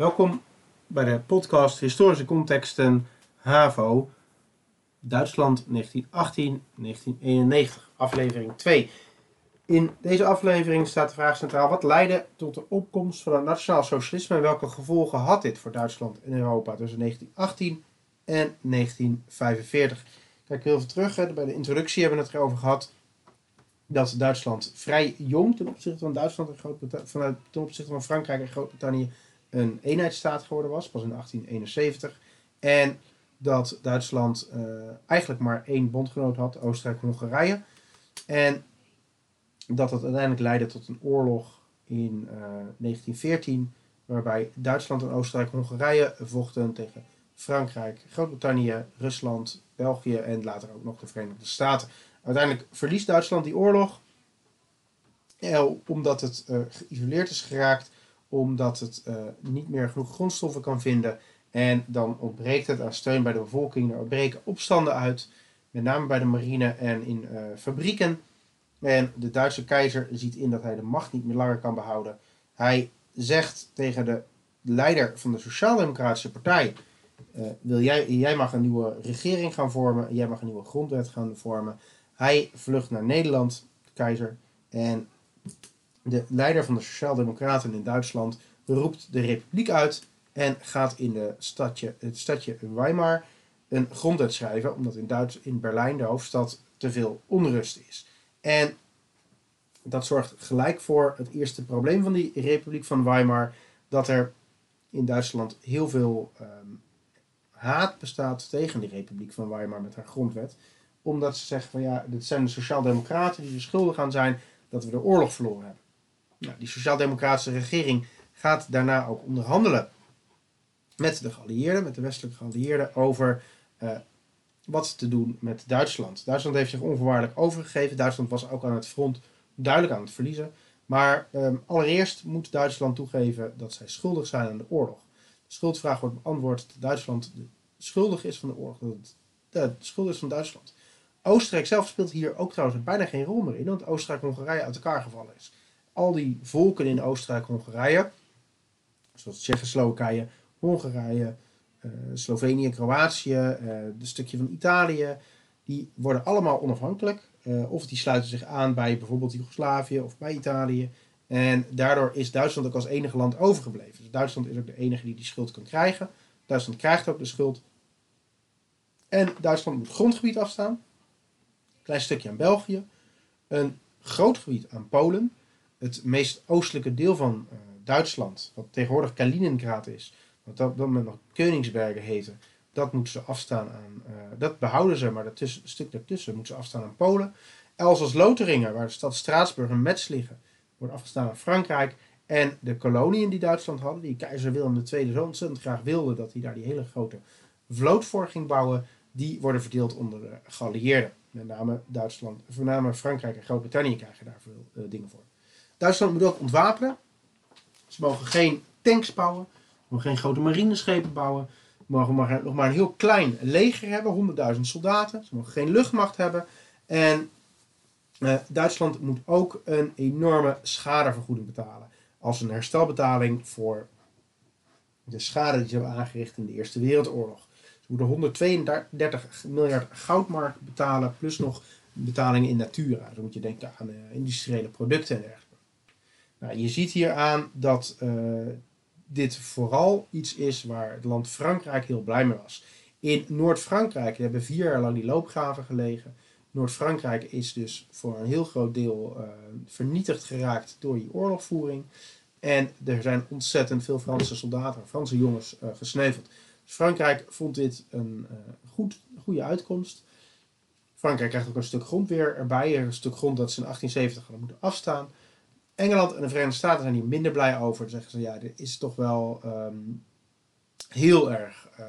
Welkom bij de podcast Historische Contexten HAVO Duitsland 1918-1991, aflevering 2. In deze aflevering staat de vraag centraal: wat leidde tot de opkomst van het nationaal socialisme en welke gevolgen had dit voor Duitsland en Europa tussen 1918 en 1945? Kijk heel even terug, hè. bij de introductie hebben we het erover gehad dat Duitsland vrij jong ten opzichte van Duitsland en Groot-Brittannië, ten opzichte van Frankrijk en Groot-Brittannië een eenheidsstaat geworden was, pas in 1871. En dat Duitsland uh, eigenlijk maar één bondgenoot had, Oostenrijk-Hongarije. En dat dat uiteindelijk leidde tot een oorlog in uh, 1914, waarbij Duitsland en Oostenrijk-Hongarije vochten tegen Frankrijk, Groot-Brittannië, Rusland, België en later ook nog de Verenigde Staten. Uiteindelijk verliest Duitsland die oorlog, eh, omdat het geïsoleerd is geraakt, omdat het uh, niet meer genoeg grondstoffen kan vinden. En dan ontbreekt het aan steun bij de bevolking. Er breken opstanden uit, met name bij de marine en in uh, fabrieken. En de Duitse keizer ziet in dat hij de macht niet meer langer kan behouden. Hij zegt tegen de leider van de Sociaal-Democratische Partij: uh, wil jij, jij mag een nieuwe regering gaan vormen, jij mag een nieuwe grondwet gaan vormen. Hij vlucht naar Nederland, de keizer, en de leider van de Sociaaldemocraten in Duitsland roept de republiek uit en gaat in de stadje, het stadje Weimar een grondwet schrijven, omdat in, in Berlijn, de hoofdstad, te veel onrust is. En dat zorgt gelijk voor het eerste probleem van die Republiek van Weimar, dat er in Duitsland heel veel um, haat bestaat tegen die Republiek van Weimar met haar grondwet. Omdat ze zeggen van ja, dit zijn de sociaaldemocraten die er schuldig aan zijn dat we de oorlog verloren hebben. Nou, die sociaal-democratische regering gaat daarna ook onderhandelen met de geallieerden, met de westelijke geallieerden, over uh, wat te doen met Duitsland. Duitsland heeft zich onvoorwaardelijk overgegeven. Duitsland was ook aan het front duidelijk aan het verliezen. Maar um, allereerst moet Duitsland toegeven dat zij schuldig zijn aan de oorlog. De schuldvraag wordt beantwoord dat Duitsland schuldig is van de oorlog. Dat de schuld is van Duitsland. Oostenrijk zelf speelt hier ook trouwens bijna geen rol meer in, want Oostenrijk-Hongarije uit elkaar gevallen is. Al die volken in Oostenrijk-Hongarije, zoals Tsjechoslowakije, Hongarije, uh, Slovenië, Kroatië, uh, een stukje van Italië, die worden allemaal onafhankelijk. Uh, of die sluiten zich aan bij bijvoorbeeld Joegoslavië of bij Italië. En daardoor is Duitsland ook als enige land overgebleven. Dus Duitsland is ook de enige die die schuld kan krijgen. Duitsland krijgt ook de schuld. En Duitsland moet grondgebied afstaan. Een klein stukje aan België. Een groot gebied aan Polen. Het meest oostelijke deel van uh, Duitsland, wat tegenwoordig Kaliningrad is, wat dat dan met nog Koningsbergen heette, dat moeten ze afstaan aan, uh, dat behouden ze, maar dat stuk daartussen moeten ze afstaan aan Polen. Elsass-Lotharingen, waar de stad Straatsburg en Metz liggen, wordt afgestaan aan Frankrijk. En de koloniën die Duitsland hadden, die keizer Willem II zo ontzettend graag wilde dat hij daar die hele grote vloot voor ging bouwen, die worden verdeeld onder de geallieerden. Met name Duitsland, name Frankrijk en Groot-Brittannië krijgen daar veel uh, dingen voor. Duitsland moet ook ontwapenen. Ze mogen geen tanks bouwen, ze mogen geen grote marineschepen bouwen, ze mogen maar, nog maar een heel klein leger hebben, 100.000 soldaten, ze mogen geen luchtmacht hebben. En uh, Duitsland moet ook een enorme schadevergoeding betalen. Als een herstelbetaling voor de schade die ze hebben aangericht in de Eerste Wereldoorlog. Ze moeten 132 miljard goudmark betalen, plus nog betalingen in natura. Dan moet je denken aan uh, industriële producten en dergelijke. Nou, je ziet hier aan dat uh, dit vooral iets is waar het land Frankrijk heel blij mee was. In Noord-Frankrijk hebben vier jaar lang die loopgraven gelegen. Noord-Frankrijk is dus voor een heel groot deel uh, vernietigd geraakt door die oorlogvoering. En er zijn ontzettend veel Franse soldaten, Franse jongens uh, gesneuveld. Dus Frankrijk vond dit een goed, goede uitkomst. Frankrijk krijgt ook een stuk grond weer erbij. Een stuk grond dat ze in 1870 hadden moeten afstaan. Engeland en de Verenigde Staten zijn hier minder blij over. Dan zeggen ze, ja, dit is toch wel um, heel erg uh,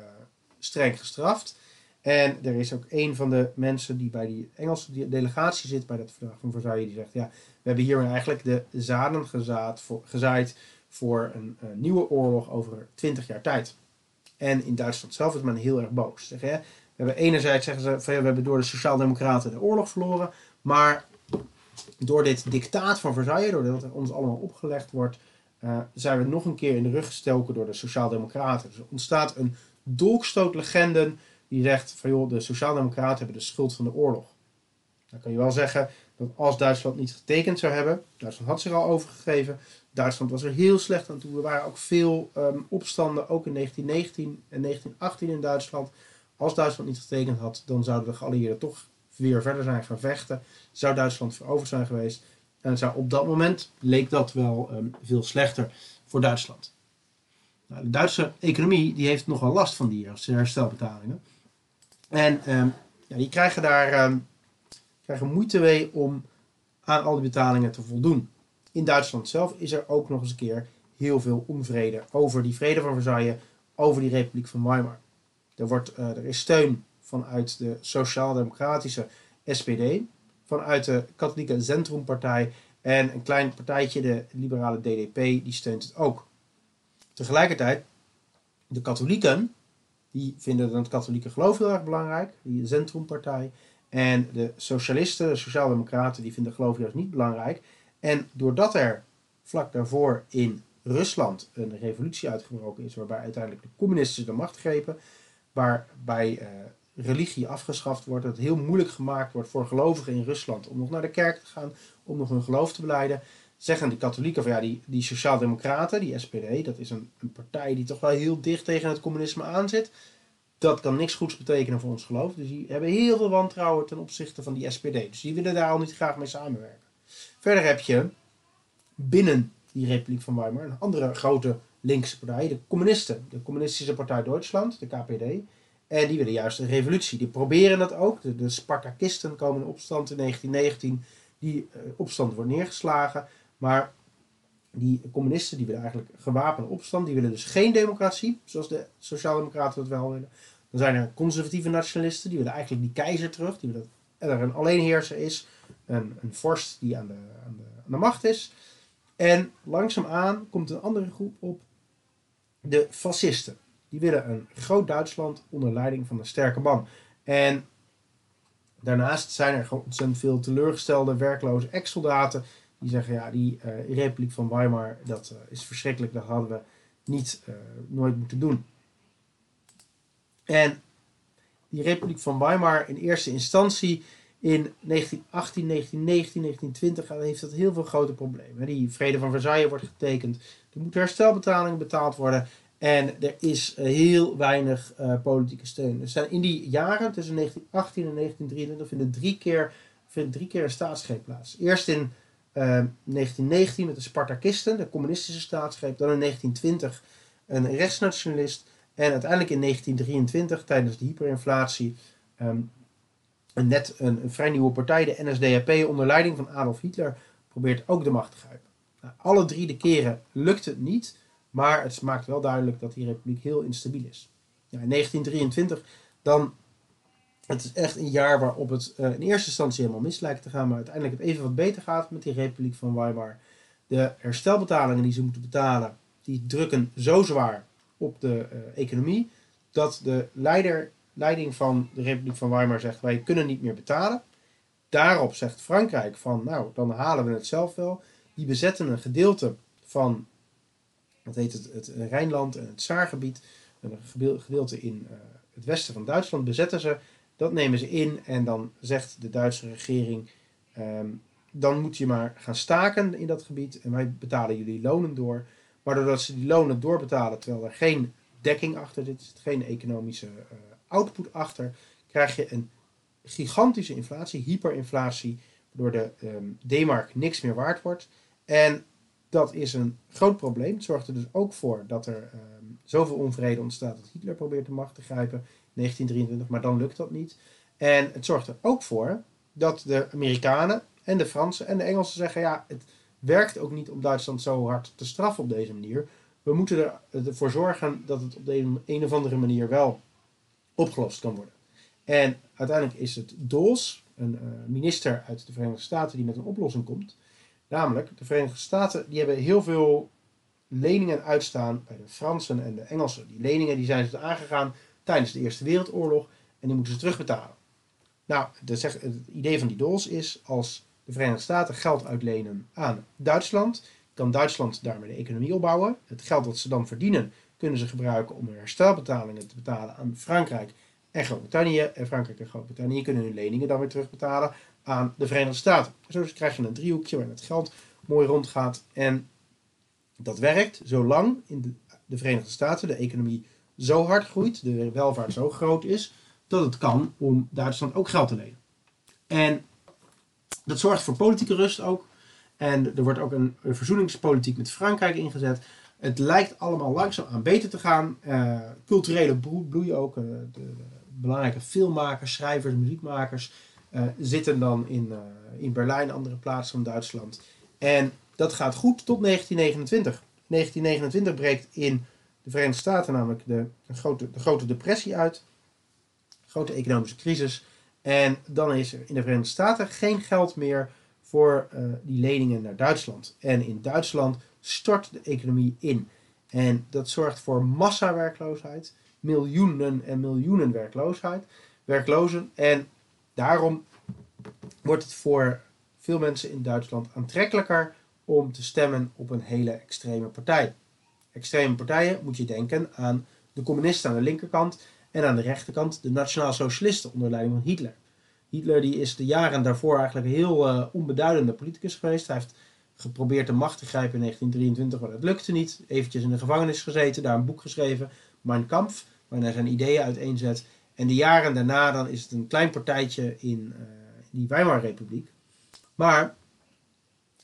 streng gestraft. En er is ook een van de mensen die bij die Engelse delegatie zit bij dat verdrag van Versailles, die zegt, ja, we hebben hier eigenlijk de zaden voor, gezaaid voor een, een nieuwe oorlog over twintig jaar tijd. En in Duitsland zelf is men heel erg boos. Zeg, hè? We hebben enerzijds zeggen ze, van, ja, we hebben door de Sociaaldemocraten de oorlog verloren, maar door dit dictaat van Versailles, doordat er ons allemaal opgelegd wordt, uh, zijn we nog een keer in de rug gestoken door de Sociaaldemocraten. Dus er ontstaat een dolkstootlegende die zegt van joh, de Sociaaldemocraten hebben de schuld van de oorlog. Dan kan je wel zeggen dat als Duitsland niet getekend zou hebben, Duitsland had zich al overgegeven, Duitsland was er heel slecht aan toe. Er waren ook veel ehm, opstanden, ook in 1919 en 1918 in Duitsland. Als Duitsland niet getekend had, dan zouden de geallieerden toch weer verder zijn gaan vechten. Zou Duitsland veroverd zijn geweest. En zou op dat moment leek dat wel ehm, veel slechter voor Duitsland. Nou, de Duitse economie die heeft nogal last van die herstelbetalingen. En ehm, ja, die krijgen daar krijgen moeite mee om aan al die betalingen te voldoen. In Duitsland zelf is er ook nog eens een keer heel veel onvrede over die vrede van Versailles, over die Republiek van Weimar. Er, wordt, uh, er is steun vanuit de Sociaal-Democratische SPD, vanuit de katholieke Zentrumpartij en een klein partijtje, de liberale DDP, die steunt het ook. Tegelijkertijd, de katholieken, die vinden het katholieke geloof heel erg belangrijk, die Zentrumpartij. En de socialisten, de sociaaldemocraten, die vinden geloof juist niet belangrijk. En doordat er vlak daarvoor in Rusland een revolutie uitgebroken is, waarbij uiteindelijk de communisten de macht grepen, waarbij uh, religie afgeschaft wordt, dat het heel moeilijk gemaakt wordt voor gelovigen in Rusland om nog naar de kerk te gaan, om nog hun geloof te beleiden, zeggen die katholieken van ja, die, die sociaaldemocraten, die SPD, dat is een, een partij die toch wel heel dicht tegen het communisme aanzit dat kan niks goeds betekenen voor ons geloof. Dus die hebben heel veel wantrouwen ten opzichte van die SPD. Dus die willen daar al niet graag mee samenwerken. Verder heb je binnen die Republiek van Weimar een andere grote linkse partij, de communisten. De Communistische Partij Duitsland, de KPD. En die willen juist een revolutie. Die proberen dat ook. De, Spartakisten komen in opstand in 1919. Die uh, opstand wordt neergeslagen. Maar die communisten die willen eigenlijk gewapende opstand. Die willen dus geen democratie, zoals de Sociaaldemocraten dat wel willen. Dan zijn er conservatieve nationalisten, die willen eigenlijk die keizer terug. Die willen dat er een alleenheerser is, een, een vorst die aan de, aan, de, aan de macht is. En langzaamaan komt een andere groep op, de fascisten. Die willen een groot Duitsland onder leiding van een sterke man. En daarnaast zijn er ontzettend veel teleurgestelde, werkloze ex-soldaten die zeggen, ja, die uh, Republiek van Weimar, dat uh, is verschrikkelijk, dat hadden we niet, uh, nooit moeten doen. En die Republiek van Weimar in eerste instantie in 1918, 1919, 1920 heeft dat heel veel grote problemen. Die vrede van Versailles wordt getekend, er moeten herstelbetalingen betaald worden en er is heel weinig politieke steun. Er zijn in die jaren tussen 1918 en 1923 vinden drie keer, vindt drie keer een staatsgreep plaats. Eerst in 1919 ehm, met de Spartakisten, de communistische staatsgreep. Dan in 1920 een rechtsnationalist. En uiteindelijk in 1923, tijdens de hyperinflatie, um, net een, een, vrij nieuwe partij, de NSDAP, onder leiding van Adolf Hitler, probeert ook de macht te grijpen. Nou, alle drie de keren lukt het niet, maar het maakt wel duidelijk dat die republiek heel instabiel is. Ja, in 1923 dan het is echt een jaar waarop het uh, in eerste instantie helemaal mis lijkt te gaan, maar uiteindelijk het even wat beter gaat met die Republiek van Weimar. De herstelbetalingen die ze moeten betalen, die drukken zo zwaar op de uh, economie, dat de leider, leiding van de Republiek van Weimar zegt, wij kunnen niet meer betalen. Daarop zegt Frankrijk van, nou, dan halen we het zelf wel. Die bezetten een gedeelte van, wat heet het, het Rijnland en het Saargebied, een gedeelte in uh, het westen van Duitsland, bezetten ze dat nemen ze in en dan zegt de Duitse regering: ehm, dan moet je maar gaan staken in dat gebied en wij betalen jullie lonen door. Maar doordat ze die lonen doorbetalen terwijl er geen dekking achter zit, geen economische uh, output achter, krijg je een gigantische inflatie, hyperinflatie, waardoor de um, D-mark niks meer waard wordt. En dat is een groot probleem. Het zorgt er dus ook voor dat er um, zoveel onvrede ontstaat dat Hitler probeert de macht te grijpen. 1923, maar dan lukt dat niet. En het zorgt er ook voor dat de Amerikanen en de Fransen en de Engelsen zeggen: ja, het werkt ook niet om Duitsland zo hard te straffen op deze manier. We moeten ervoor zorgen dat het op de een of andere manier wel opgelost kan worden. En uiteindelijk is het Dols, een uh, minister uit de Verenigde Staten, die met een oplossing komt. Namelijk, de Verenigde Staten die hebben heel veel leningen uitstaan bij de Fransen en de Engelsen. Die leningen die zijn ze aangegaan tijdens de Eerste Wereldoorlog en die moeten ze terugbetalen. Nou, het idee van die dols is als de Verenigde Staten geld uitlenen aan Duitsland, kan Duitsland daarmee de economie opbouwen. Het geld dat ze dan verdienen kunnen ze gebruiken om hun herstelbetalingen te betalen aan Frankrijk en Groot-Brittannië. En Frankrijk en Groot-Brittannië kunnen hun leningen dan weer terugbetalen aan de Verenigde Staten. Zo krijg je een driehoekje waarin het geld mooi rondgaat. En dat werkt zolang in de, de Verenigde Staten de economie zo hard groeit, de welvaart zo groot is, dat het kan om Duitsland ook geld te lenen. En dat zorgt voor politieke rust ook. En er wordt ook een, verzoeningspolitiek met Frankrijk ingezet. Het lijkt allemaal langzaam aan beter te gaan. Uh, culturele bloei ook. Uh, de, de, belangrijke filmmakers, schrijvers, muziekmakers zitten dan in, in Berlijn, andere plaatsen van Duitsland. En dat gaat goed tot 1929. 1929 breekt in de Verenigde Staten namelijk de, grote, de grote depressie uit. Grote economische crisis. En dan is er in de Verenigde Staten geen geld meer voor uh, die leningen naar Duitsland. En in Duitsland stort de economie in. En dat zorgt voor massawerkloosheid, miljoenen en miljoenen werkloosheid, werklozen. En daarom wordt het voor veel mensen in Duitsland aantrekkelijker om te stemmen op een hele extreme partij. Extreme partijen moet je denken aan de communisten aan de linkerkant en aan de rechterkant de nationaal socialisten onder leiding van Hitler. Hitler die is de jaren daarvoor eigenlijk een heel uh, onbeduidende politicus geweest. Hij heeft geprobeerd de macht te grijpen in 1923, maar dat lukte niet. Eventjes in de gevangenis gezeten, daar een boek geschreven, Mein Kampf, waarin hij zijn ideeën uiteenzet. En de jaren daarna dan is het een klein partijtje in uh, die Weimarrepubliek. Maar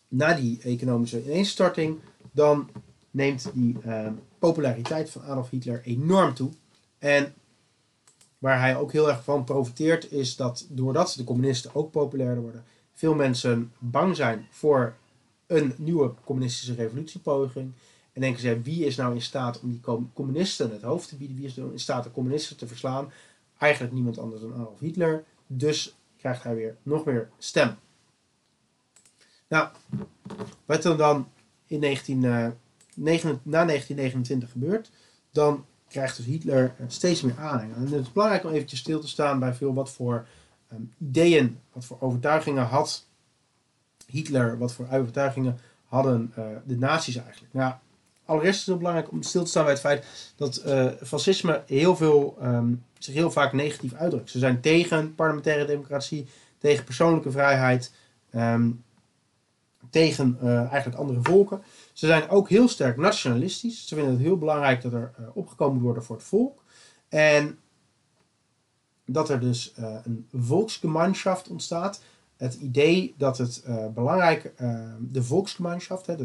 na die economische ineenstorting, dan neemt die uh, populariteit van Adolf Hitler enorm toe. En waar hij ook heel erg van profiteert, is dat doordat de communisten ook populairder worden, veel mensen bang zijn voor een nieuwe communistische revolutiepoging. En denken ze, wie is nou in staat om die communisten het hoofd te bieden? Wie is nou in staat de communisten te verslaan? Eigenlijk niemand anders dan Adolf Hitler. Dus krijgt hij weer nog meer stem. Nou, wat er dan in 19, uh, 9, na 1929 gebeurt, dan krijgt dus Hitler steeds meer aanhang. En het is belangrijk om eventjes stil te staan bij veel wat voor um, ideeën, wat voor overtuigingen had Hitler, wat voor overtuigingen hadden uh, de nazi's eigenlijk. Nou, allereerst is het belangrijk om stil te staan bij het feit dat uh, fascisme heel veel, um, zich heel vaak negatief uitdrukt. Ze zijn tegen parlementaire democratie, tegen persoonlijke vrijheid, um, tegen uh, eigenlijk andere volken. Ze zijn ook heel sterk nationalistisch. Ze vinden het heel belangrijk dat er uh, opgekomen moet worden voor het volk. En dat er dus een volksgemeinschaft ontstaat. Het idee dat het belangrijk, de volksgemeinschaft, hè,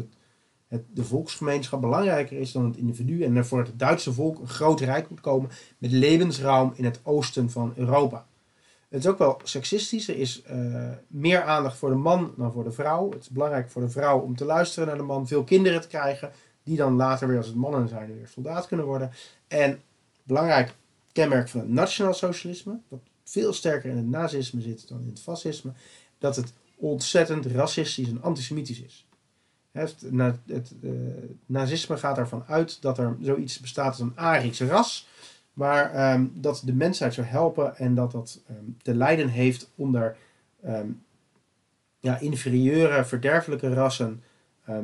het, de volksgemeenschap belangrijker is dan het individu. En er voor het Duitse volk een groot rijk moet komen met levensruim in het oosten van Europa. Het is ook wel seksistisch. Er is uh, meer aandacht voor de man dan voor de vrouw. Het is belangrijk voor de vrouw om te luisteren naar de man, veel kinderen te krijgen, die dan later weer als het mannen zijn weer soldaat kunnen worden. En belangrijk kenmerk van het nationaal socialisme, dat veel sterker in het nazisme zit dan in het fascisme, dat het ontzettend racistisch en antisemitisch is. Het, uh, nazisme gaat ervan uit dat er zoiets bestaat als een Arisch ras maar um, dat de mensheid zou helpen en dat dat um, te lijden heeft onder um, ja, inferieure, verderfelijke rassen,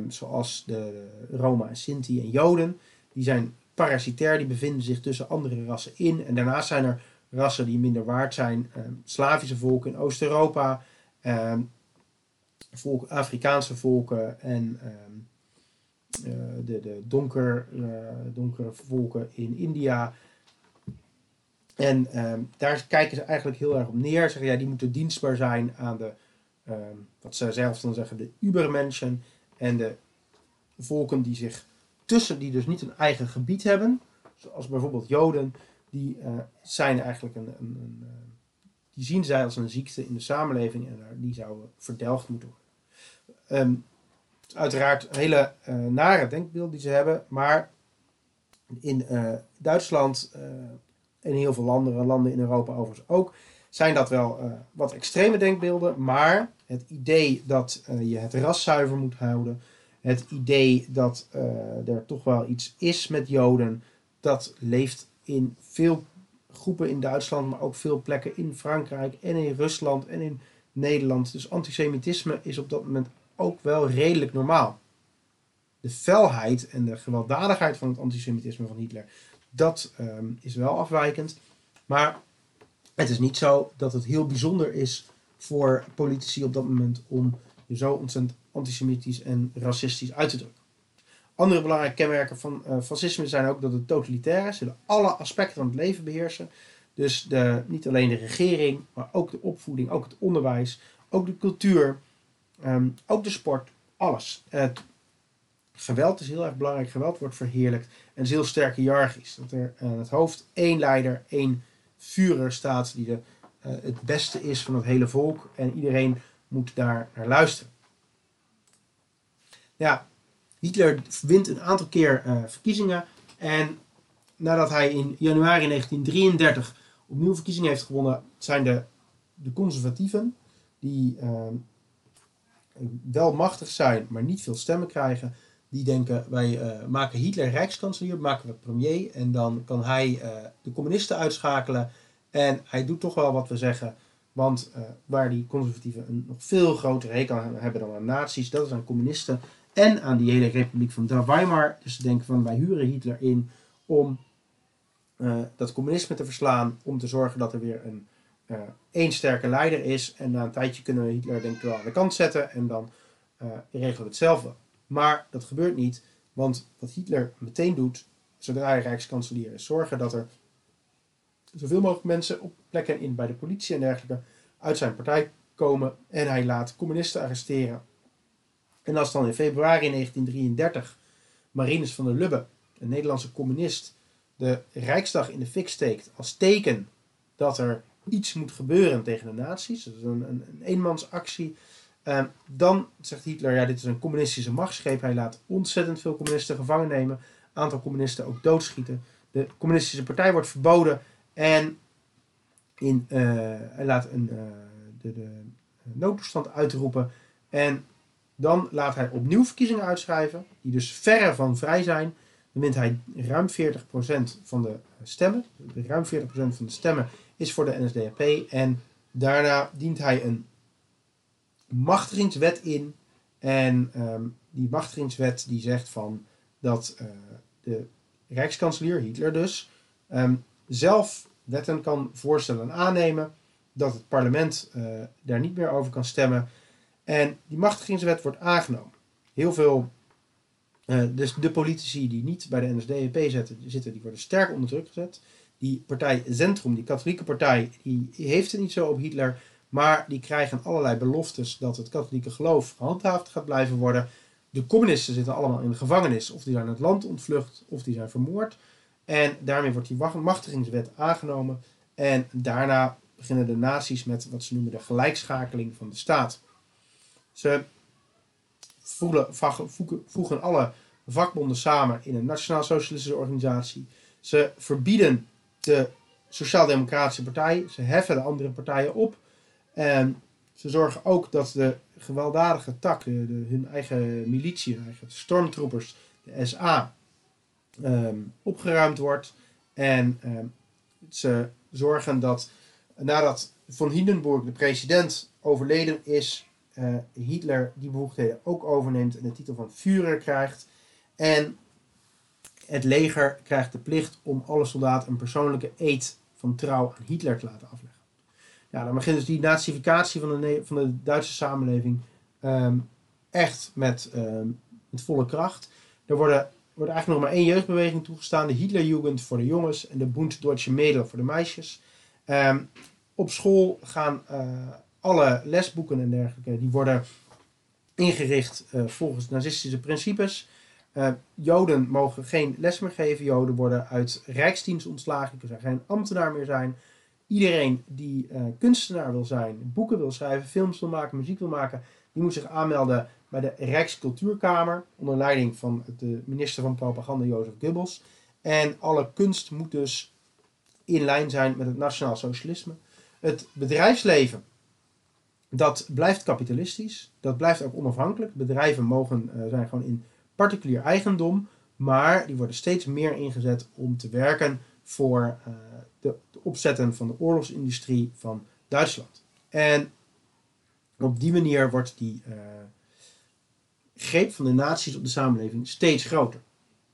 zoals de Roma en Sinti en Joden. Die zijn parasitair, die bevinden zich tussen andere rassen in. En daarnaast zijn er rassen die minder waard zijn. Slavische volken in Oost-Europa, volk, Afrikaanse volken en uh, de, de donker, uh, donkere volken in India. En um, daar kijken ze eigenlijk heel erg op neer. Zeggen ja, die moeten dienstbaar zijn aan de, um, wat ze zelf dan zeggen, de Ubermenschen. En de volken die zich tussen, die dus niet een eigen gebied hebben. Zoals bijvoorbeeld Joden, die uh, zijn eigenlijk een, een, een die zien zij als een ziekte in de samenleving en die zouden verdelgd moeten worden. Um, uiteraard hele uh, nare denkbeeld die ze hebben, maar in Duitsland en heel veel andere landen in Europa overigens ook, zijn dat wel wat extreme denkbeelden. Maar het idee dat je het ras zuiver moet houden, het idee dat er toch wel iets is met Joden, dat leeft in veel groepen in Duitsland, maar ook veel plekken in Frankrijk en in Rusland en in Nederland. Dus antisemitisme is op dat moment ook wel redelijk normaal. de felheid en de gewelddadigheid van het antisemitisme van Hitler, dat ehm, is wel afwijkend. Maar het is niet zo dat het heel bijzonder is voor politici op dat moment om je zo ontzettend antisemitisch en racistisch uit te drukken. Andere belangrijke kenmerken van uh, fascisme zijn ook dat het totalitair is. Ze alle aspecten van het leven beheersen. Dus de, niet alleen de regering, maar ook de opvoeding, ook het onderwijs, ook de cultuur, ehm, ook de sport, alles. Geweld is heel erg belangrijk. Geweld wordt verheerlijkt en is heel sterk hiërarchisch. Dat er aan het hoofd één leider, één Führer staat die de, uh, het beste is van het hele volk en iedereen moet daar naar luisteren. Ja, Hitler wint een aantal keer uh, verkiezingen en nadat hij in januari 1933 opnieuw verkiezingen heeft gewonnen, zijn de, de conservatieven, die uh, wel machtig zijn, maar niet veel stemmen krijgen, die denken wij uh, maken Hitler rijkskanselier, maken we premier en dan kan hij uh, de communisten uitschakelen. En hij doet toch wel wat we zeggen, want uh, waar die conservatieven een nog veel grotere hekel aan hebben dan aan nazi's, dat is aan communisten en aan die hele republiek van Weimar. Dus ze denken van wij huren Hitler in om dat communisme te verslaan, om te zorgen dat er weer een één sterke leider is. En na een tijdje kunnen we Hitler denk ik wel aan de kant zetten en dan regelen we het zelf wel. Maar dat gebeurt niet, want wat Hitler meteen doet, zodra hij rijkskanselier is, zorgen dat er zoveel mogelijk mensen op plekken in bij de politie en dergelijke uit zijn partij komen en hij laat communisten arresteren. En als dan in februari 1933 Marinus van der Lubbe, een Nederlandse communist, de Rijksdag in de fik steekt als teken dat er iets moet gebeuren tegen de nazi's, dat is een, een, een eenmansactie, Ehm, dan zegt Hitler, ja, dit is een communistische machtsgreep. Hij laat ontzettend veel communisten gevangen nemen. Een aantal communisten ook doodschieten. De communistische partij wordt verboden. En in, uh, hij laat een, uh, de, de noodtoestand uitroepen. En dan laat hij opnieuw verkiezingen uitschrijven. Die dus verre van vrij zijn. Dan wint hij ruim 40% van de stemmen. Ruim 40% van de stemmen is voor de NSDAP. En daarna dient hij een machtigingswet in. En ehm, die machtigingswet die zegt van dat uh, de Rijkskanselier, Hitler dus, um, zelf wetten kan voorstellen en aannemen. Dat het parlement uh, daar niet meer over kan stemmen. En die machtigingswet wordt aangenomen. Heel veel, uh, dus de politici die niet bij de NSDAP zitten, zitten, die worden sterk onder druk gezet. Die partij Centrum, die katholieke partij, die heeft het niet zo op Hitler. Maar die krijgen allerlei beloftes dat het katholieke geloof gehandhaafd gaat blijven worden. De communisten zitten allemaal in de gevangenis. Of die zijn het land ontvlucht, of die zijn vermoord. En daarmee wordt die machtigingswet aangenomen. En daarna beginnen de nazi's met wat ze noemen de gelijkschakeling van de staat. Ze voegen alle vakbonden samen in een nationaal-socialistische organisatie. Ze verbieden de Sociaal-Democratische Partij. Ze heffen de andere partijen op. En ze zorgen ook dat de gewelddadige tak, de, hun eigen militie, eigen stormtroopers, de SA, ehm, opgeruimd wordt. En ehm, ze zorgen dat nadat von Hindenburg, de president, overleden is, uh, Hitler die bevoegdheden ook overneemt en de titel van Führer krijgt. En het leger krijgt de plicht om alle soldaten een persoonlijke eed van trouw aan Hitler te laten afleggen. Ja, dan begint dus die nazificatie van de, van de Duitse samenleving ehm, echt met, ehm, met volle kracht. Er worden, wordt eigenlijk nog maar één jeugdbeweging toegestaan. De Hitlerjugend voor de jongens en de Bund Deutsche Mädel voor de meisjes. Ehm, op school gaan uh, alle lesboeken en dergelijke, die worden ingericht uh, volgens nazistische principes. Uh, Joden mogen geen les meer geven. Joden worden uit rijksdienst ontslagen. Kunnen geen ambtenaar meer zijn iedereen die uh, kunstenaar wil zijn, boeken wil schrijven, films wil maken, muziek wil maken, die moet zich aanmelden bij de Rijkscultuurkamer onder leiding van de minister van Propaganda Jozef Goebbels. En alle kunst moet dus in lijn zijn met het nationaal socialisme. Het bedrijfsleven, dat blijft kapitalistisch, dat blijft ook onafhankelijk. Bedrijven mogen, uh, zijn gewoon in particulier eigendom, maar die worden steeds meer ingezet om te werken voor uh, de, opzetten van de oorlogsindustrie van Duitsland. En op die manier wordt die uh, greep van de nazi's op de samenleving steeds groter.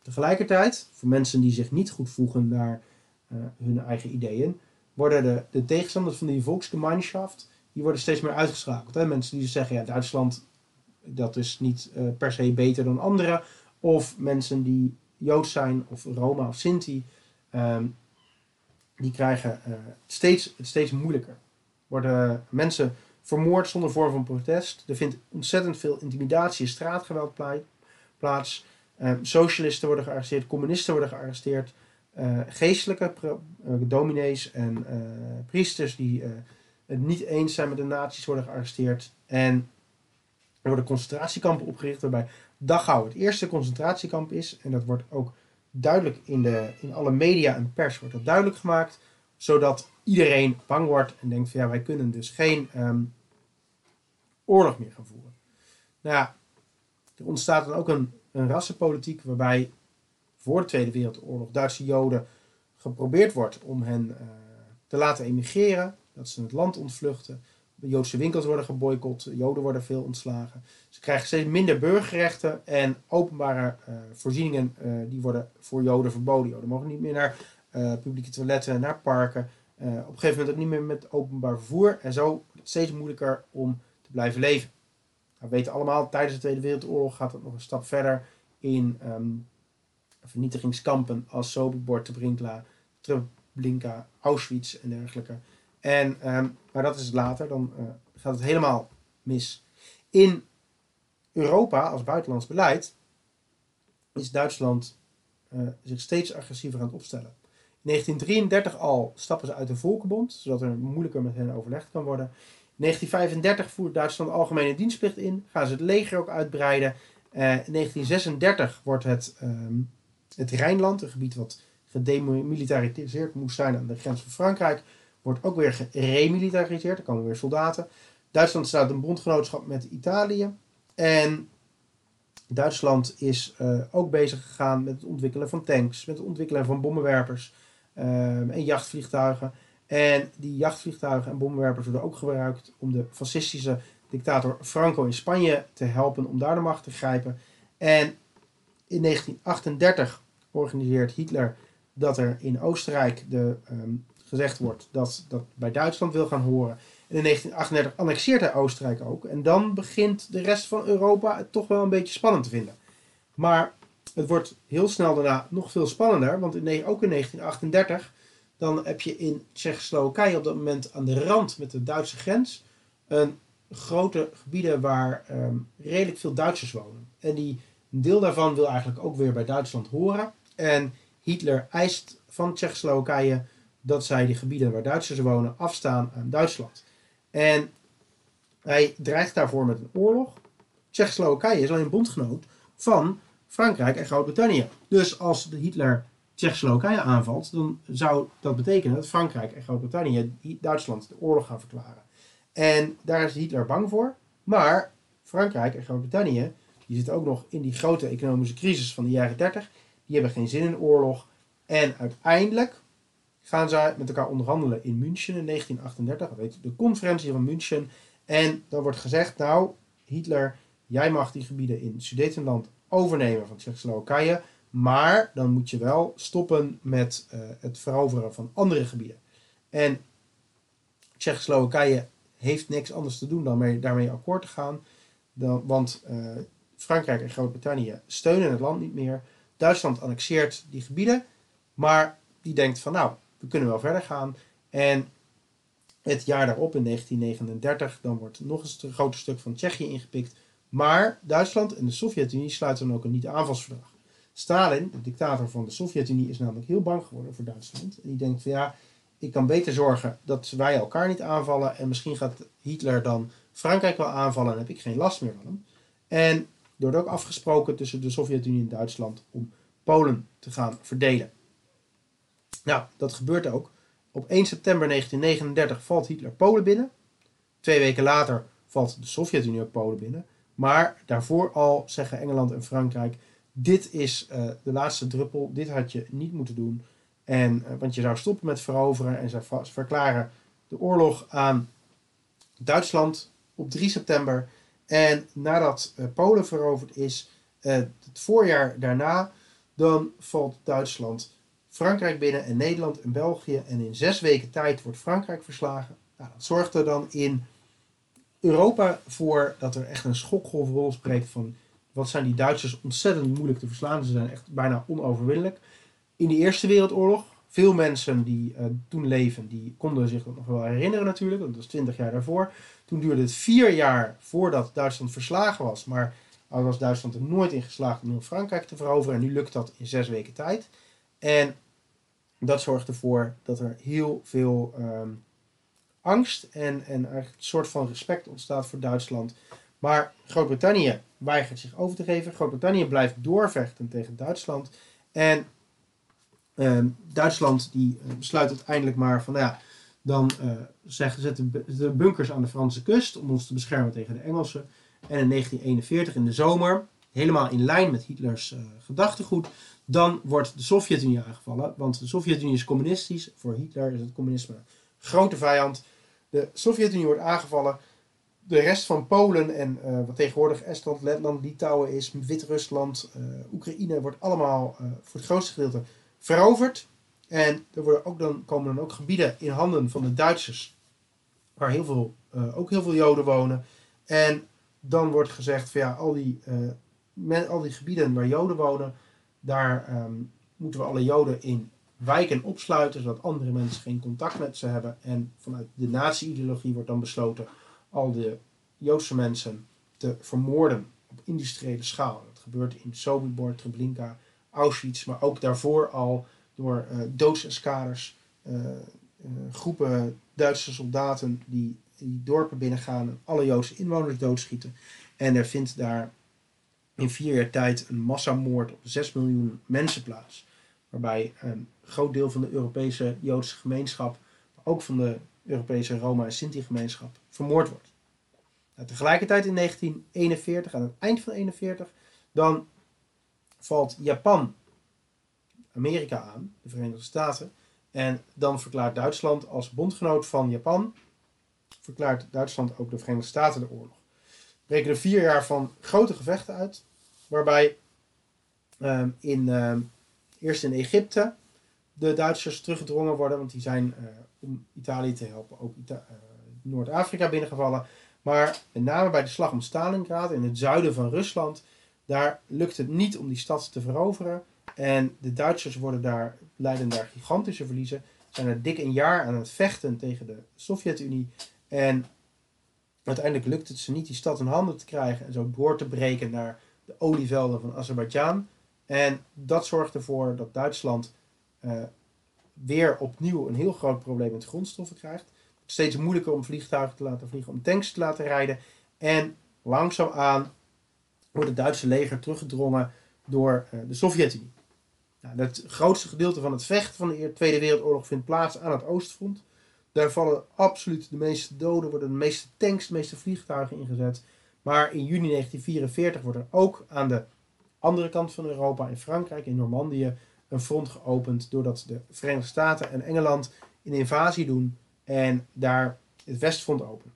Tegelijkertijd, voor mensen die zich niet goed voegen naar uh, hun eigen ideeën, worden de, de tegenstanders van die Volksgemeinschaft, die worden steeds meer uitgeschakeld. Mensen die zeggen, ja, Duitsland, dat is niet uh, per se beter dan anderen. Of mensen die Joods zijn, of Roma of Sinti, um, die krijgen uh, steeds, het steeds moeilijker. Worden mensen vermoord zonder vorm van protest. Er vindt ontzettend veel intimidatie en straatgeweld plaats. Uh, socialisten worden gearresteerd, communisten worden gearresteerd. Uh, geestelijke dominees en priesters die het niet eens zijn met de nazi's worden gearresteerd. En er worden concentratiekampen opgericht waarbij Dachau het eerste concentratiekamp is. En dat wordt ook duidelijk in, de, in alle media en pers wordt dat duidelijk gemaakt. Zodat iedereen bang wordt en denkt van ja, wij kunnen dus geen um, oorlog meer gaan voeren. Nou ja, er ontstaat dan ook een, een rassenpolitiek waarbij voor de Tweede Wereldoorlog Duitse Joden geprobeerd wordt om hen uh, te laten emigreren. Dat ze het land ontvluchten. Joodse winkels worden geboycott, Joden worden veel ontslagen. Ze krijgen steeds minder burgerrechten en openbare uh, voorzieningen uh, die worden voor Joden verboden. Joden mogen niet meer naar publieke toiletten, naar parken. op een gegeven moment ook niet meer met openbaar vervoer. En zo steeds moeilijker om te blijven leven. Nou, we weten allemaal, tijdens de Tweede Wereldoorlog gaat het nog een stap verder in um, vernietigingskampen als Sobibor, Treblinka, Auschwitz en dergelijke. En, um, maar dat is later, dan uh, gaat het helemaal mis. In Europa, als buitenlands beleid, is Duitsland uh, zich steeds agressiever aan het opstellen. In 1933 al stappen ze uit de Volkenbond, zodat er moeilijker met hen overlegd kan worden. 1935 voert Duitsland algemene dienstplicht in. Gaan ze het leger ook uitbreiden. Uh, in 1936 wordt het, um, het Rijnland, een gebied wat gedemilitariseerd moest zijn aan de grens van Frankrijk, wordt ook weer geremilitariseerd. Er komen weer soldaten. Duitsland staat een bondgenootschap met Italië. En Duitsland is uh, ook bezig gegaan met het ontwikkelen van tanks, met het ontwikkelen van bommenwerpers um, en jachtvliegtuigen. En die jachtvliegtuigen en bommenwerpers worden ook gebruikt om de fascistische dictator Franco in Spanje te helpen om daar de macht te grijpen. En in 1938 organiseert Hitler dat er in Oostenrijk de, um, gezegd wordt dat dat bij Duitsland wil gaan horen. En in 1938 annexeert hij Oostenrijk ook. En dan begint de rest van Europa het toch wel een beetje spannend te vinden. Maar het wordt heel snel daarna nog veel spannender. Want in, ook in 1938 dan heb je in Tsjechoslowakije op dat moment aan de rand met de Duitse grens een grote gebieden waar um, redelijk veel Duitsers wonen. En die, een deel daarvan wil eigenlijk ook weer bij Duitsland horen. En Hitler eist van Tsjechoslowakije dat zij die gebieden waar Duitsers wonen afstaan aan Duitsland. En hij dreigt daarvoor met een oorlog. Tsjechoslowakije is alleen bondgenoot van Frankrijk en Groot-Brittannië. Dus als Hitler Tsjechoslowakije aanvalt, dan zou dat betekenen dat Frankrijk en Groot-Brittannië Duitsland de oorlog gaan verklaren. En daar is Hitler bang voor. Maar Frankrijk en Groot-Brittannië, die zitten ook nog in die grote economische crisis van de jaren 30, die hebben geen zin in oorlog. En uiteindelijk gaan zij met elkaar onderhandelen in München in 1938, dat heet de conferentie van München. En dan wordt gezegd, nou Hitler, jij mag die gebieden in Sudetenland overnemen van Tsjechoslowakije. Maar dan moet je wel stoppen met uh, het veroveren van andere gebieden. En Tsjechoslowakije heeft niks anders te doen dan mee, daarmee akkoord te gaan. Dan, want uh, Frankrijk en Groot-Brittannië steunen het land niet meer. Duitsland annexeert die gebieden. Maar die denkt van nou, we kunnen wel verder gaan. En het jaar daarop, in 1939, dan wordt nog eens een groot stuk van Tsjechië ingepikt. Maar Duitsland en de Sovjet-Unie sluiten dan ook een niet-aanvalsverdrag. Stalin, de dictator van de Sovjet-Unie, is namelijk heel bang geworden voor Duitsland. En die denkt van ja, ik kan beter zorgen dat wij elkaar niet aanvallen. En misschien gaat Hitler dan Frankrijk wel aanvallen en heb ik geen last meer van hem. En er wordt ook afgesproken tussen de Sovjet-Unie en Duitsland om Polen te gaan verdelen. Nou, dat gebeurt ook. Op 1 september 1939 valt Hitler Polen binnen. Twee weken later valt de Sovjet-Unie ook Polen binnen. Maar daarvoor al zeggen Engeland en Frankrijk: dit is uh, de laatste druppel, dit had je niet moeten doen. En, uh, want je zou stoppen met veroveren en ze verklaren de oorlog aan Duitsland op 3 september. En nadat uh, Polen veroverd is, het voorjaar daarna, dan valt Duitsland Frankrijk binnen en Nederland en België. En in zes weken tijd wordt Frankrijk verslagen. Nou, dat zorgt er dan in Europa voor dat er echt een schokgolf losbreekt van wat zijn die Duitsers ontzettend moeilijk te verslaan. Ze zijn echt bijna onoverwinnelijk. In de Eerste Wereldoorlog, veel mensen die uh, toen leven, die konden zich dat nog wel herinneren natuurlijk. Dat was twintig jaar daarvoor. Toen duurde het vier jaar voordat Duitsland verslagen was. Maar al was Duitsland er nooit in geslaagd om Frankrijk te veroveren. En nu lukt dat in zes weken tijd. En dat zorgt ervoor dat er heel veel um, angst en, en een soort van respect ontstaat voor Duitsland. Maar Groot-Brittannië weigert zich over te geven. Groot-Brittannië blijft doorvechten tegen Duitsland. En um, Duitsland die uh, besluit uiteindelijk maar van, nou ja, dan uh, zetten de bunkers aan de Franse kust om ons te beschermen tegen de Engelsen. En in 1941 in de zomer, helemaal in lijn met Hitlers uh, gedachtegoed, dan wordt de Sovjet-Unie aangevallen. Want de Sovjet-Unie is communistisch. Voor Hitler is het communisme een grote vijand. De Sovjet-Unie wordt aangevallen. De rest van Polen en uh, wat tegenwoordig Estland, Letland, Litouwen is, Wit-Rusland, uh, Oekraïne, wordt allemaal voor het grootste gedeelte veroverd. En er worden ook dan, komen dan ook gebieden in handen van de Duitsers, waar heel veel, ook heel veel Joden wonen. En dan wordt gezegd van ja, al die, met, al die gebieden waar Joden wonen, daar um, moeten we alle Joden in wijken opsluiten, zodat andere mensen geen contact met ze hebben. En vanuit de nazi-ideologie wordt dan besloten al de Joodse mensen te vermoorden op industriële schaal. Dat gebeurt in Sobibor, Treblinka, Auschwitz, maar ook daarvoor al door uh, doodseskaders, uh, uh, groepen Duitse soldaten die, die dorpen binnengaan en alle Joodse inwoners doodschieten. En er vindt daar in vier jaar tijd een massamoord op 6 miljoen mensen plaats. Waarbij een groot deel van de Europese Joodse gemeenschap, maar ook van de Europese Roma- en Sinti-gemeenschap, vermoord wordt. Nou, tegelijkertijd in 1941, aan het eind van 1941, dan valt Japan Amerika aan, de Verenigde Staten. En dan verklaart Duitsland als bondgenoot van Japan, verklaart Duitsland ook de Verenigde Staten de oorlog breken er vier jaar van grote gevechten uit. Waarbij um, in, um, eerst in Egypte de Duitsers teruggedrongen worden. Want die zijn uh, om Italië te helpen ook uh, Noord-Afrika binnengevallen. Maar met name bij de slag om Stalingrad in het zuiden van Rusland. Daar lukt het niet om die stad te veroveren. En de Duitsers worden daar, leiden daar gigantische verliezen. Zijn er dik een jaar aan het vechten tegen de Sovjet-Unie. En Uiteindelijk lukt het ze niet die stad in handen te krijgen en zo door te breken naar de olievelden van Azerbeidzjan. En dat zorgt ervoor dat Duitsland uh, weer opnieuw een heel groot probleem met grondstoffen krijgt. Het steeds moeilijker om vliegtuigen te laten vliegen, om tanks te laten rijden. En langzaamaan wordt het Duitse leger teruggedrongen door uh, de Sovjet-Unie. Nou, het grootste gedeelte van het vechten van de Tweede Wereldoorlog vindt plaats aan het Oostfront. Daar vallen absoluut de meeste doden, worden de meeste tanks, de meeste vliegtuigen ingezet. Maar in juni 1944 wordt er ook aan de andere kant van Europa, in Frankrijk, in Normandië, een front geopend. Doordat de Verenigde Staten en Engeland een invasie doen en daar het Westfront openen.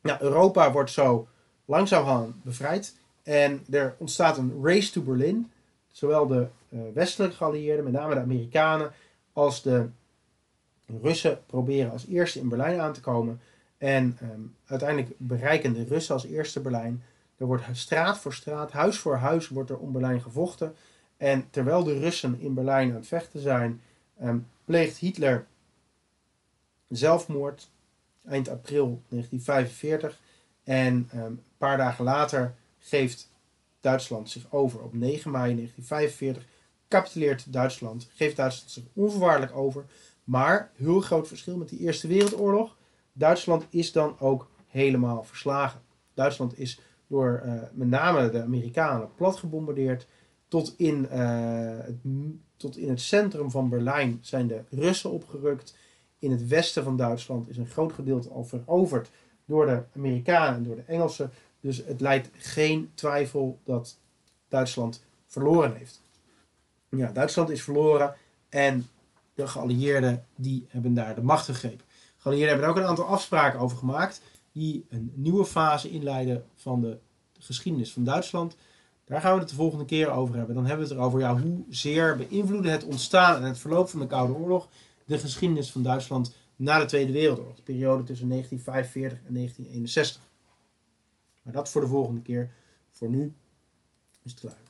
Nou, Europa wordt zo langzaam bevrijd. En er ontstaat een race to Berlin. Zowel de uh, westelijke geallieerden, met name de Amerikanen, als de Russen proberen als eerste in Berlijn aan te komen. En um, uiteindelijk bereiken de Russen als eerste Berlijn. Er wordt straat voor straat, huis voor huis wordt er om Berlijn gevochten. En terwijl de Russen in Berlijn aan het vechten zijn, um, pleegt Hitler zelfmoord eind april 1945. En um, een paar dagen later geeft Duitsland zich over. Op 9 mei 1945 capituleert Duitsland, geeft Duitsland zich onvoorwaardelijk over. Maar, heel groot verschil met die Eerste Wereldoorlog. Duitsland is dan ook helemaal verslagen. Duitsland is door uh, met name de Amerikanen plat gebombardeerd. Tot in, uh, het, tot in het centrum van Berlijn zijn de Russen opgerukt. In het westen van Duitsland is een groot gedeelte al veroverd door de Amerikanen en door de Engelsen. Dus het leidt geen twijfel dat Duitsland verloren heeft. Ja, Duitsland is verloren en de geallieerden die hebben daar de macht gegrepen. De geallieerden hebben er ook een aantal afspraken over gemaakt. die een nieuwe fase inleiden van de geschiedenis van Duitsland. Daar gaan we het de volgende keer over hebben. Dan hebben we het erover ja, hoe zeer beïnvloedde het ontstaan en het verloop van de Koude Oorlog de geschiedenis van Duitsland na de Tweede Wereldoorlog. De periode tussen 1945 en 1961. Maar dat voor de volgende keer. Voor nu is het klaar.